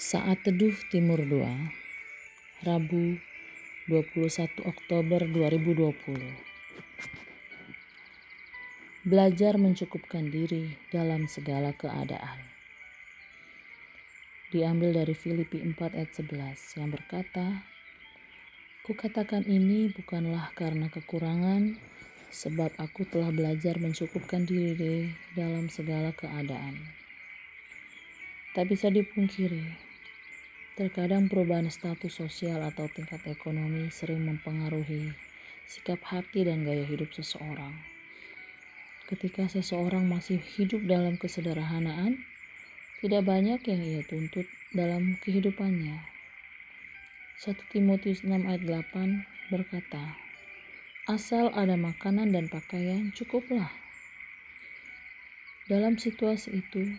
Saat Teduh Timur 2 Rabu 21 Oktober 2020 Belajar mencukupkan diri dalam segala keadaan. Diambil dari Filipi 4 ayat 11 yang berkata Kukatakan ini bukanlah karena kekurangan sebab aku telah belajar mencukupkan diri dalam segala keadaan. Tak bisa dipungkiri, terkadang perubahan status sosial atau tingkat ekonomi sering mempengaruhi sikap hati dan gaya hidup seseorang. Ketika seseorang masih hidup dalam kesederhanaan, tidak banyak yang ia tuntut dalam kehidupannya. 1 Timotius 6 ayat 8 berkata, Asal ada makanan dan pakaian, cukuplah. Dalam situasi itu,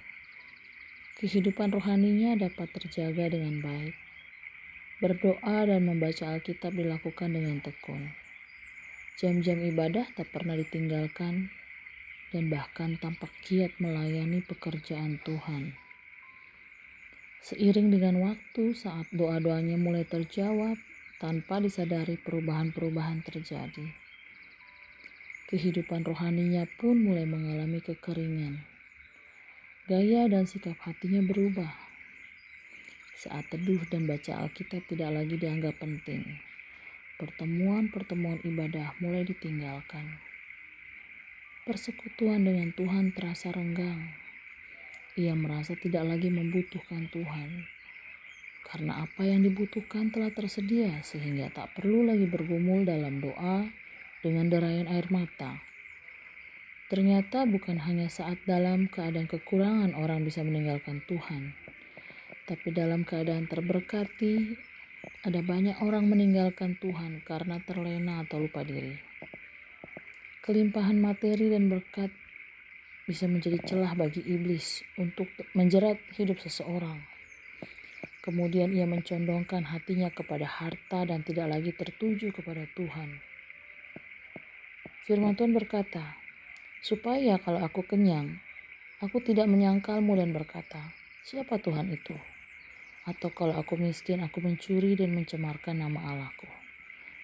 kehidupan rohaninya dapat terjaga dengan baik. Berdoa dan membaca Alkitab dilakukan dengan tekun. Jam-jam ibadah tak pernah ditinggalkan dan bahkan tampak giat melayani pekerjaan Tuhan. Seiring dengan waktu saat doa-doanya mulai terjawab tanpa disadari perubahan-perubahan terjadi. Kehidupan rohaninya pun mulai mengalami kekeringan Gaya dan sikap hatinya berubah. Saat teduh dan baca Alkitab tidak lagi dianggap penting. Pertemuan-pertemuan ibadah mulai ditinggalkan. Persekutuan dengan Tuhan terasa renggang. Ia merasa tidak lagi membutuhkan Tuhan. Karena apa yang dibutuhkan telah tersedia sehingga tak perlu lagi bergumul dalam doa dengan derayan air mata. Ternyata bukan hanya saat dalam keadaan kekurangan orang bisa meninggalkan Tuhan, tapi dalam keadaan terberkati, ada banyak orang meninggalkan Tuhan karena terlena atau lupa diri. Kelimpahan materi dan berkat bisa menjadi celah bagi iblis untuk menjerat hidup seseorang. Kemudian ia mencondongkan hatinya kepada harta dan tidak lagi tertuju kepada Tuhan. Firman Tuhan berkata, supaya kalau aku kenyang, aku tidak menyangkalmu dan berkata, siapa Tuhan itu? Atau kalau aku miskin, aku mencuri dan mencemarkan nama Allahku.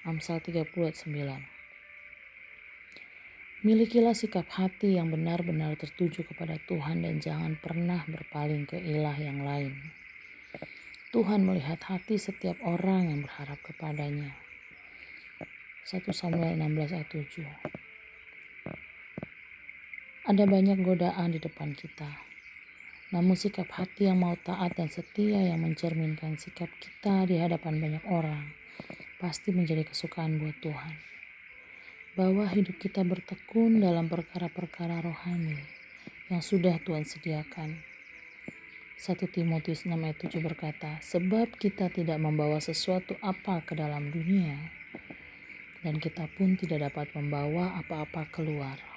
Amsal 30 ayat 9 Milikilah sikap hati yang benar-benar tertuju kepada Tuhan dan jangan pernah berpaling ke ilah yang lain. Tuhan melihat hati setiap orang yang berharap kepadanya. 1 Samuel 16 ayat 7 ada banyak godaan di depan kita. Namun sikap hati yang mau taat dan setia yang mencerminkan sikap kita di hadapan banyak orang pasti menjadi kesukaan buat Tuhan. Bahwa hidup kita bertekun dalam perkara-perkara rohani yang sudah Tuhan sediakan. 1 Timotius 6 ayat 7 berkata, Sebab kita tidak membawa sesuatu apa ke dalam dunia, dan kita pun tidak dapat membawa apa-apa keluar.